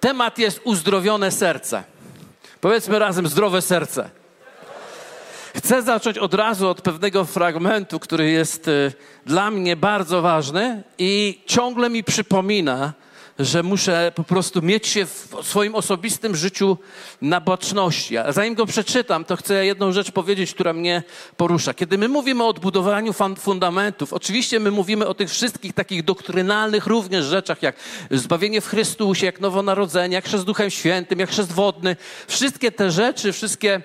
Temat jest uzdrowione serce. Powiedzmy razem zdrowe serce. Chcę zacząć od razu od pewnego fragmentu, który jest y, dla mnie bardzo ważny i ciągle mi przypomina, że muszę po prostu mieć się w swoim osobistym życiu na boczności. A zanim go przeczytam, to chcę jedną rzecz powiedzieć, która mnie porusza. Kiedy my mówimy o odbudowaniu fundamentów, oczywiście my mówimy o tych wszystkich takich doktrynalnych również rzeczach, jak zbawienie w Chrystusie, jak nowonarodzenie, jak chrzest Duchem Świętym, jak chrzest wodny. Wszystkie te rzeczy, wszystkie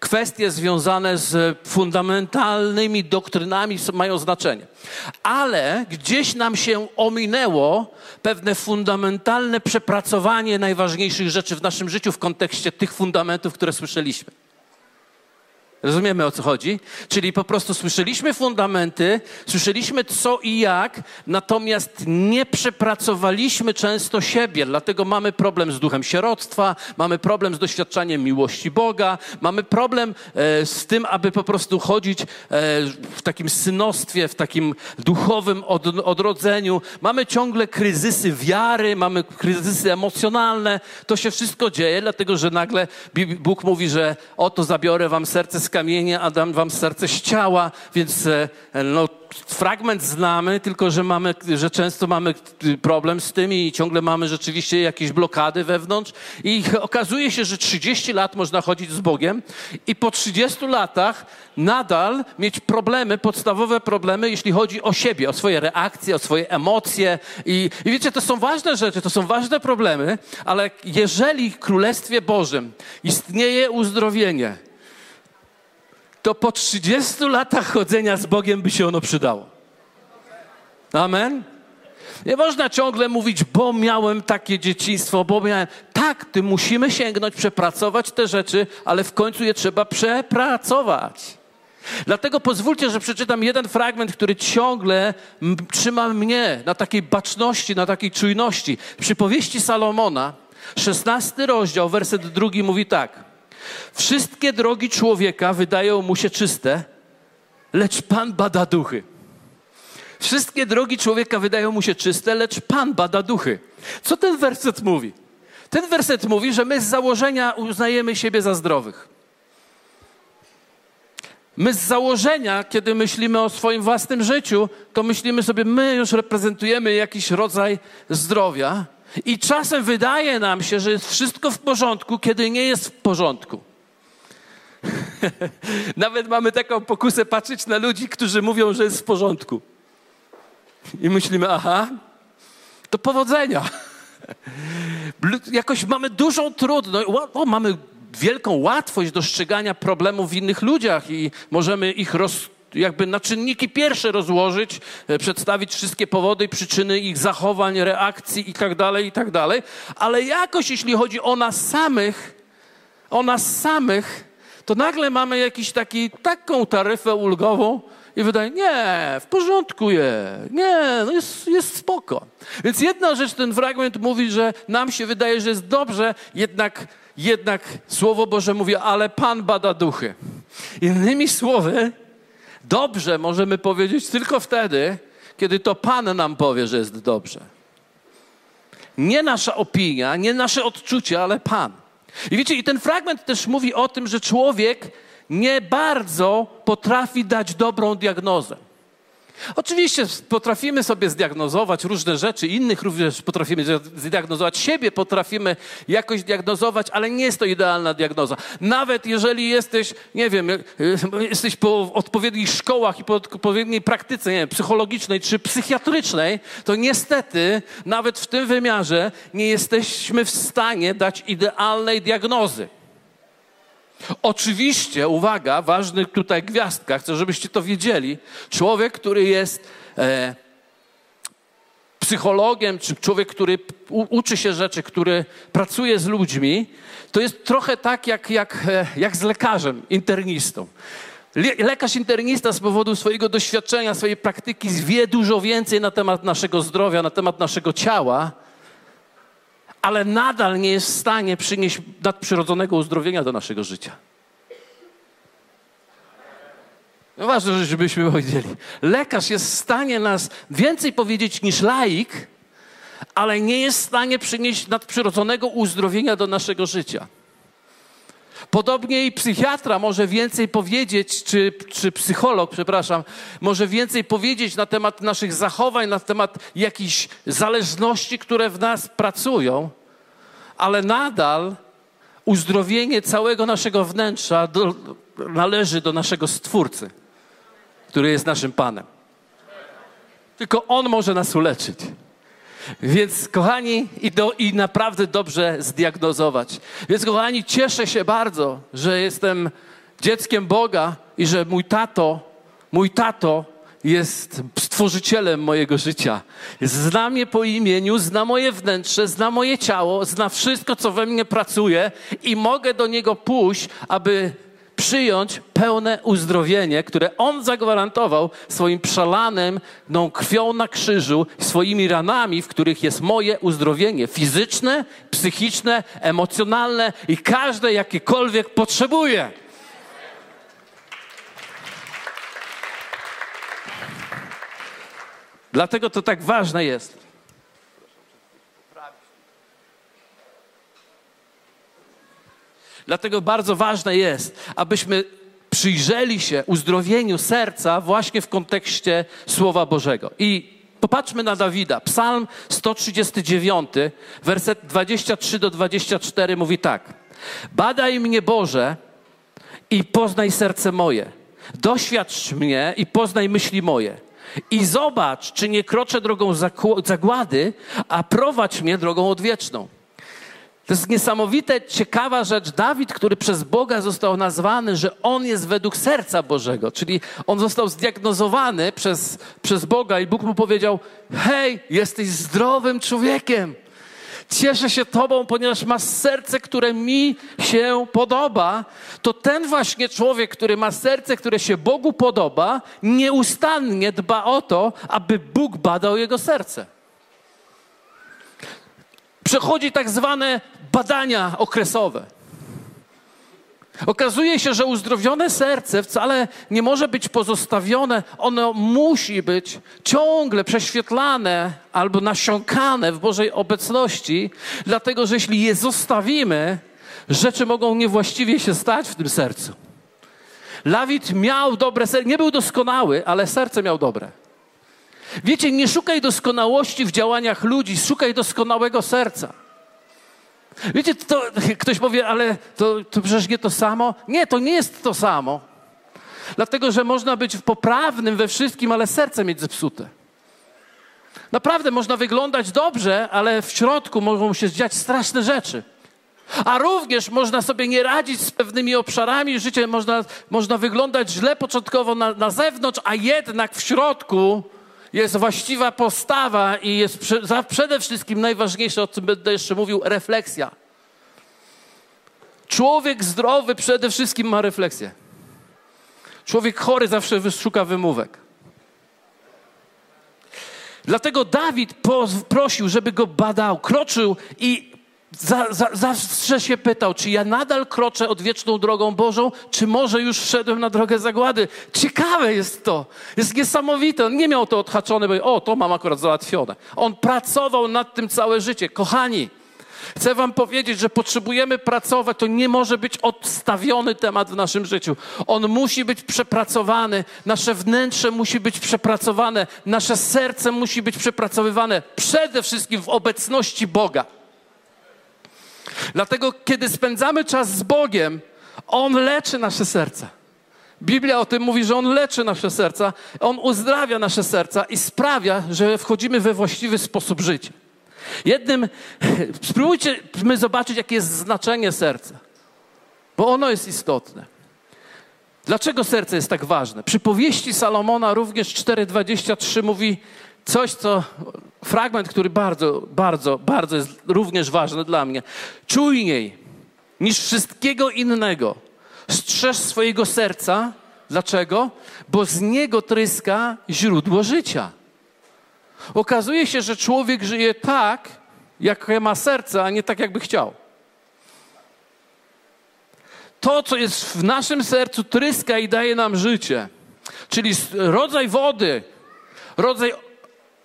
kwestie związane z fundamentalnymi doktrynami mają znaczenie. Ale gdzieś nam się ominęło pewne fundamentalne przepracowanie najważniejszych rzeczy w naszym życiu w kontekście tych fundamentów, które słyszeliśmy. Rozumiemy o co chodzi? Czyli po prostu słyszeliśmy fundamenty, słyszeliśmy co i jak, natomiast nie przepracowaliśmy często siebie, dlatego mamy problem z duchem sieroctwa, mamy problem z doświadczaniem miłości Boga, mamy problem e, z tym, aby po prostu chodzić e, w takim synostwie, w takim duchowym od, odrodzeniu. Mamy ciągle kryzysy wiary, mamy kryzysy emocjonalne. To się wszystko dzieje, dlatego że nagle Bóg mówi, że oto zabiorę wam serce z kamienia, a dam wam serce z ciała, więc e, no, fragment znamy, tylko że, mamy, że często mamy problem z tym i ciągle mamy rzeczywiście jakieś blokady wewnątrz. I okazuje się, że 30 lat można chodzić z Bogiem i po 30 latach nadal mieć problemy, podstawowe problemy, jeśli chodzi o siebie, o swoje reakcje, o swoje emocje. I, i wiecie, to są ważne rzeczy, to są ważne problemy, ale jeżeli w Królestwie Bożym istnieje uzdrowienie, to po 30 latach chodzenia z Bogiem by się ono przydało. Amen? Nie można ciągle mówić, bo miałem takie dzieciństwo, bo miałem. Tak, ty musimy sięgnąć, przepracować te rzeczy, ale w końcu je trzeba przepracować. Dlatego pozwólcie, że przeczytam jeden fragment, który ciągle trzyma mnie na takiej baczności, na takiej czujności. Przypowieści Salomona, 16 rozdział, werset drugi mówi tak. Wszystkie drogi człowieka wydają mu się czyste, lecz Pan bada duchy. Wszystkie drogi człowieka wydają mu się czyste, lecz Pan bada duchy. Co ten werset mówi? Ten werset mówi, że my z założenia uznajemy siebie za zdrowych. My z założenia, kiedy myślimy o swoim własnym życiu, to myślimy sobie, my już reprezentujemy jakiś rodzaj zdrowia, i czasem wydaje nam się, że jest wszystko w porządku, kiedy nie jest w porządku. Nawet mamy taką pokusę patrzeć na ludzi, którzy mówią, że jest w porządku. I myślimy, aha, to powodzenia. Jakoś mamy dużą trudność, o, mamy wielką łatwość dostrzegania problemów w innych ludziach i możemy ich roz, jakby na czynniki pierwsze rozłożyć, e, przedstawić wszystkie powody i przyczyny ich zachowań, reakcji i tak dalej, i tak. Ale jakoś, jeśli chodzi o nas samych, o nas samych, to nagle mamy jakiś taki, taką taryfę ulgową i wydaje, nie, w porządku jest, nie, no jest, jest spoko. Więc jedna rzecz, ten fragment mówi, że nam się wydaje, że jest dobrze, jednak, jednak Słowo Boże mówi, ale Pan bada duchy. Innymi słowy, Dobrze możemy powiedzieć tylko wtedy, kiedy to Pan nam powie, że jest dobrze. Nie nasza opinia, nie nasze odczucie, ale Pan. I wiecie, i ten fragment też mówi o tym, że człowiek nie bardzo potrafi dać dobrą diagnozę. Oczywiście potrafimy sobie zdiagnozować różne rzeczy, innych również potrafimy zdiagnozować, siebie potrafimy jakoś diagnozować, ale nie jest to idealna diagnoza. Nawet jeżeli jesteś, nie wiem, jesteś po odpowiednich szkołach i po odpowiedniej praktyce nie wiem, psychologicznej czy psychiatrycznej, to niestety nawet w tym wymiarze nie jesteśmy w stanie dać idealnej diagnozy. Oczywiście, uwaga, ważny tutaj gwiazdka, chcę, żebyście to wiedzieli. Człowiek, który jest e, psychologiem, czy człowiek, który uczy się rzeczy, który pracuje z ludźmi, to jest trochę tak jak, jak, e, jak z lekarzem, internistą. Lekarz internista z powodu swojego doświadczenia, swojej praktyki wie dużo więcej na temat naszego zdrowia, na temat naszego ciała, ale nadal nie jest w stanie przynieść nadprzyrodzonego uzdrowienia do naszego życia. No ważne, żebyśmy powiedzieli. Lekarz jest w stanie nas więcej powiedzieć niż laik, ale nie jest w stanie przynieść nadprzyrodzonego uzdrowienia do naszego życia. Podobnie i psychiatra może więcej powiedzieć, czy, czy psycholog, przepraszam, może więcej powiedzieć na temat naszych zachowań, na temat jakichś zależności, które w nas pracują, ale nadal uzdrowienie całego naszego wnętrza do, należy do naszego Stwórcy, który jest naszym Panem. Tylko On może nas uleczyć. Więc kochani, i, do, i naprawdę dobrze zdiagnozować. Więc kochani, cieszę się bardzo, że jestem dzieckiem Boga i że mój tato, mój tato jest stworzycielem mojego życia. Zna mnie po imieniu, zna moje wnętrze, zna moje ciało, zna wszystko, co we mnie pracuje i mogę do niego pójść, aby przyjąć pełne uzdrowienie, które On zagwarantował swoim przelanym no, krwią na krzyżu, swoimi ranami, w których jest moje uzdrowienie fizyczne, psychiczne, emocjonalne i każde jakiekolwiek potrzebuję. Dlatego to tak ważne jest. Dlatego bardzo ważne jest, abyśmy przyjrzeli się uzdrowieniu serca właśnie w kontekście Słowa Bożego. I popatrzmy na Dawida. Psalm 139, werset 23 do 24 mówi tak. Badaj mnie Boże i poznaj serce moje. Doświadcz mnie i poznaj myśli moje. I zobacz, czy nie kroczę drogą zagłady, a prowadź mnie drogą odwieczną. To jest niesamowite, ciekawa rzecz. Dawid, który przez Boga został nazwany, że on jest według serca Bożego, czyli on został zdiagnozowany przez, przez Boga i Bóg mu powiedział: Hej, jesteś zdrowym człowiekiem. Cieszę się Tobą, ponieważ masz serce, które mi się podoba. To ten właśnie człowiek, który ma serce, które się Bogu podoba, nieustannie dba o to, aby Bóg badał jego serce przechodzi tak zwane badania okresowe. Okazuje się, że uzdrowione serce wcale nie może być pozostawione, ono musi być ciągle prześwietlane albo nasiąkane w Bożej obecności, dlatego że jeśli je zostawimy, rzeczy mogą niewłaściwie się stać w tym sercu. Dawid miał dobre serce, nie był doskonały, ale serce miał dobre. Wiecie, nie szukaj doskonałości w działaniach ludzi, szukaj doskonałego serca. Wiecie, to, ktoś powie, ale to, to przecież nie to samo. Nie, to nie jest to samo. Dlatego, że można być poprawnym we wszystkim, ale serce mieć zepsute. Naprawdę można wyglądać dobrze, ale w środku mogą się dziać straszne rzeczy. A również można sobie nie radzić z pewnymi obszarami życia, można, można wyglądać źle początkowo na, na zewnątrz, a jednak w środku jest właściwa postawa i jest przede wszystkim najważniejsze, o czym będę jeszcze mówił, refleksja. Człowiek zdrowy przede wszystkim ma refleksję. Człowiek chory zawsze szuka wymówek. Dlatego Dawid prosił, żeby go badał, kroczył i za, za, zawsze się pytał, czy ja nadal kroczę odwieczną drogą Bożą, czy może już wszedłem na drogę zagłady. Ciekawe jest to. Jest niesamowite. On nie miał to odhaczone, bo o, to mam akurat załatwione. On pracował nad tym całe życie. Kochani, Chcę Wam powiedzieć, że potrzebujemy pracować. To nie może być odstawiony temat w naszym życiu. On musi być przepracowany. Nasze wnętrze musi być przepracowane. Nasze serce musi być przepracowywane. Przede wszystkim w obecności Boga. Dlatego, kiedy spędzamy czas z Bogiem, On leczy nasze serca. Biblia o tym mówi, że On leczy nasze serca, On uzdrawia nasze serca i sprawia, że wchodzimy we właściwy sposób życia. Jednym, spróbujcie my zobaczyć, jakie jest znaczenie serca, bo ono jest istotne. Dlaczego serce jest tak ważne? Przy powieści Salomona również 4,23 mówi coś, co fragment, który bardzo, bardzo, bardzo jest również ważny dla mnie. Czujniej niż wszystkiego innego strzeż swojego serca. Dlaczego? Bo z niego tryska źródło życia. Okazuje się, że człowiek żyje tak, jak ma serce, a nie tak, jakby chciał. To, co jest w naszym sercu, tryska i daje nam życie. Czyli rodzaj wody, rodzaj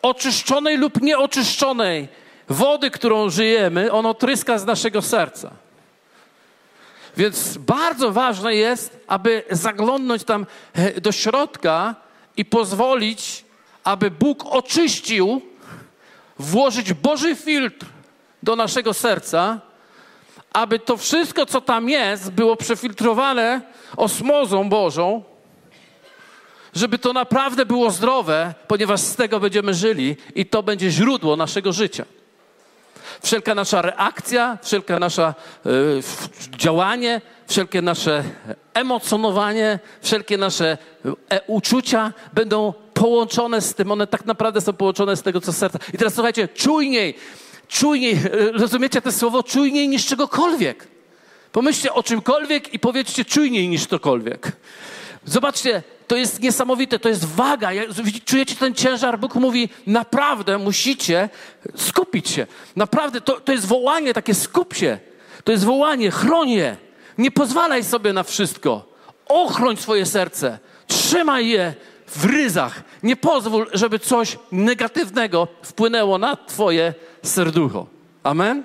oczyszczonej lub nieoczyszczonej, wody, którą żyjemy, ono tryska z naszego serca. Więc bardzo ważne jest, aby zaglądnąć tam e, do środka i pozwolić, aby Bóg oczyścił, włożyć Boży filtr do naszego serca, aby to wszystko, co tam jest, było przefiltrowane osmozą Bożą, żeby to naprawdę było zdrowe, ponieważ z tego będziemy żyli i to będzie źródło naszego życia. Wszelka nasza reakcja, wszelkie nasze y, działanie, wszelkie nasze emocjonowanie, wszelkie nasze e, uczucia będą połączone z tym, one tak naprawdę są połączone z tego, co serca. I teraz słuchajcie, czujniej, czujniej, y, rozumiecie to słowo czujniej niż czegokolwiek. Pomyślcie o czymkolwiek i powiedzcie czujniej niż cokolwiek. Zobaczcie, to jest niesamowite, to jest waga. Czujecie ten ciężar? Bóg mówi, naprawdę musicie skupić się. Naprawdę, to, to jest wołanie, takie skup się. To jest wołanie, chroń je. Nie pozwalaj sobie na wszystko. Ochroń swoje serce. Trzymaj je w ryzach. Nie pozwól, żeby coś negatywnego wpłynęło na twoje serducho. Amen?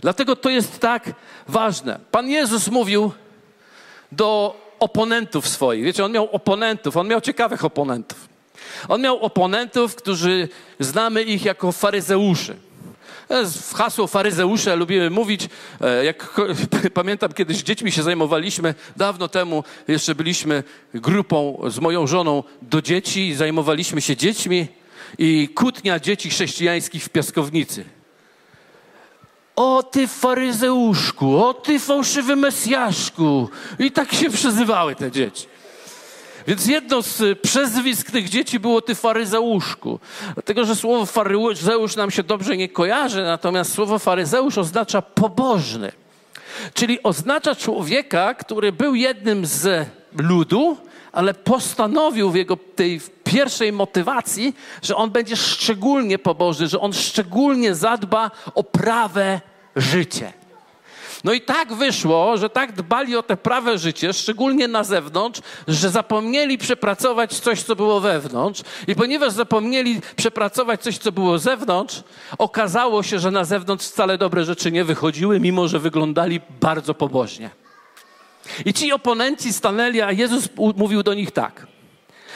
Dlatego to jest tak ważne. Pan Jezus mówił do oponentów swoich. Wiecie, on miał oponentów, on miał ciekawych oponentów. On miał oponentów, którzy znamy ich jako faryzeuszy. W hasło faryzeusze lubimy mówić. E, jak pamiętam, kiedyś dziećmi się zajmowaliśmy, dawno temu jeszcze byliśmy grupą z moją żoną do dzieci, zajmowaliśmy się dziećmi i kłótnia dzieci chrześcijańskich w piaskownicy. O ty faryzeuszku, o ty fałszywy mesjaszku. I tak się przezywały te dzieci. Więc jedno z przezwisk tych dzieci było ty faryzeuszku. Dlatego, że słowo faryzeusz nam się dobrze nie kojarzy, natomiast słowo faryzeusz oznacza pobożny. Czyli oznacza człowieka, który był jednym z ludu, ale postanowił w jego tej pierwszej motywacji, że on będzie szczególnie pobożny, że on szczególnie zadba o prawe życie. No i tak wyszło, że tak dbali o te prawe życie, szczególnie na zewnątrz, że zapomnieli przepracować coś, co było wewnątrz. I ponieważ zapomnieli przepracować coś, co było zewnątrz, okazało się, że na zewnątrz wcale dobre rzeczy nie wychodziły, mimo że wyglądali bardzo pobożnie. I ci oponenci stanęli, a Jezus mówił do nich tak.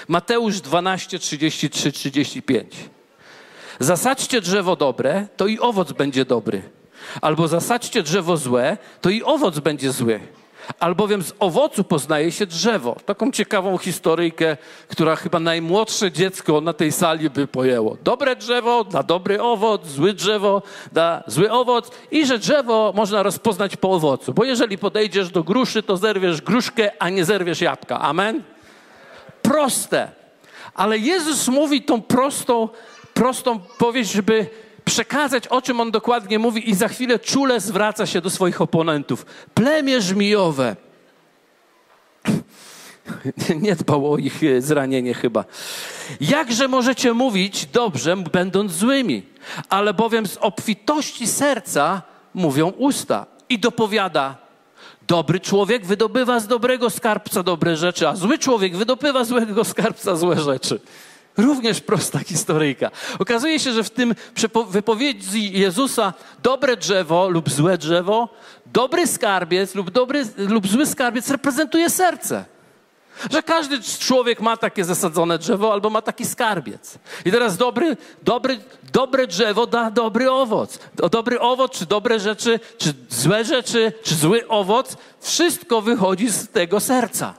Mateusz 12, 33, 35. Zasadźcie drzewo dobre, to i owoc będzie dobry. Albo zasadźcie drzewo złe, to i owoc będzie zły. Albowiem z owocu poznaje się drzewo. Taką ciekawą historyjkę, która chyba najmłodsze dziecko na tej sali by pojęło. Dobre drzewo da dobry owoc, zły drzewo da zły owoc i że drzewo można rozpoznać po owocu. Bo jeżeli podejdziesz do gruszy, to zerwiesz gruszkę, a nie zerwiesz jabłka. Amen? Proste. Ale Jezus mówi tą prostą, prostą powieść, żeby przekazać, o czym on dokładnie mówi, i za chwilę czule zwraca się do swoich oponentów. Plemię żmijowe. Nie dbał o ich e, zranienie chyba. Jakże możecie mówić dobrze, będąc złymi? Ale bowiem z obfitości serca mówią usta. I dopowiada, dobry człowiek wydobywa z dobrego skarbca dobre rzeczy, a zły człowiek wydobywa złego skarbca złe rzeczy. Również prosta historyjka. Okazuje się, że w tym wypowiedzi Jezusa dobre drzewo lub złe drzewo, dobry skarbiec lub, dobry, lub zły skarbiec reprezentuje serce. Że każdy człowiek ma takie zasadzone drzewo albo ma taki skarbiec. I teraz dobry, dobry, dobre drzewo da dobry owoc. Dobry owoc, czy dobre rzeczy, czy złe rzeczy, czy zły owoc, wszystko wychodzi z tego serca.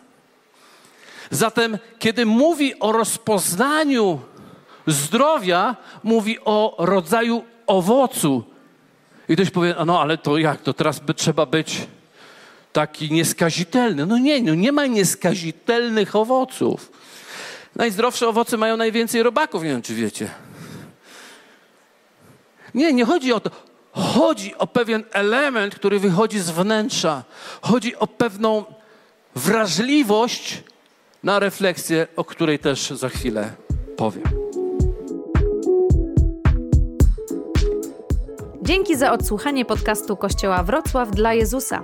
Zatem, kiedy mówi o rozpoznaniu zdrowia, mówi o rodzaju owocu. I ktoś powie, no ale to jak, to teraz by trzeba być taki nieskazitelny. No nie, no nie ma nieskazitelnych owoców. Najzdrowsze owoce mają najwięcej robaków, nie wiem czy wiecie. Nie, nie chodzi o to. Chodzi o pewien element, który wychodzi z wnętrza. Chodzi o pewną wrażliwość na refleksję, o której też za chwilę powiem. Dzięki za odsłuchanie podcastu Kościoła Wrocław dla Jezusa.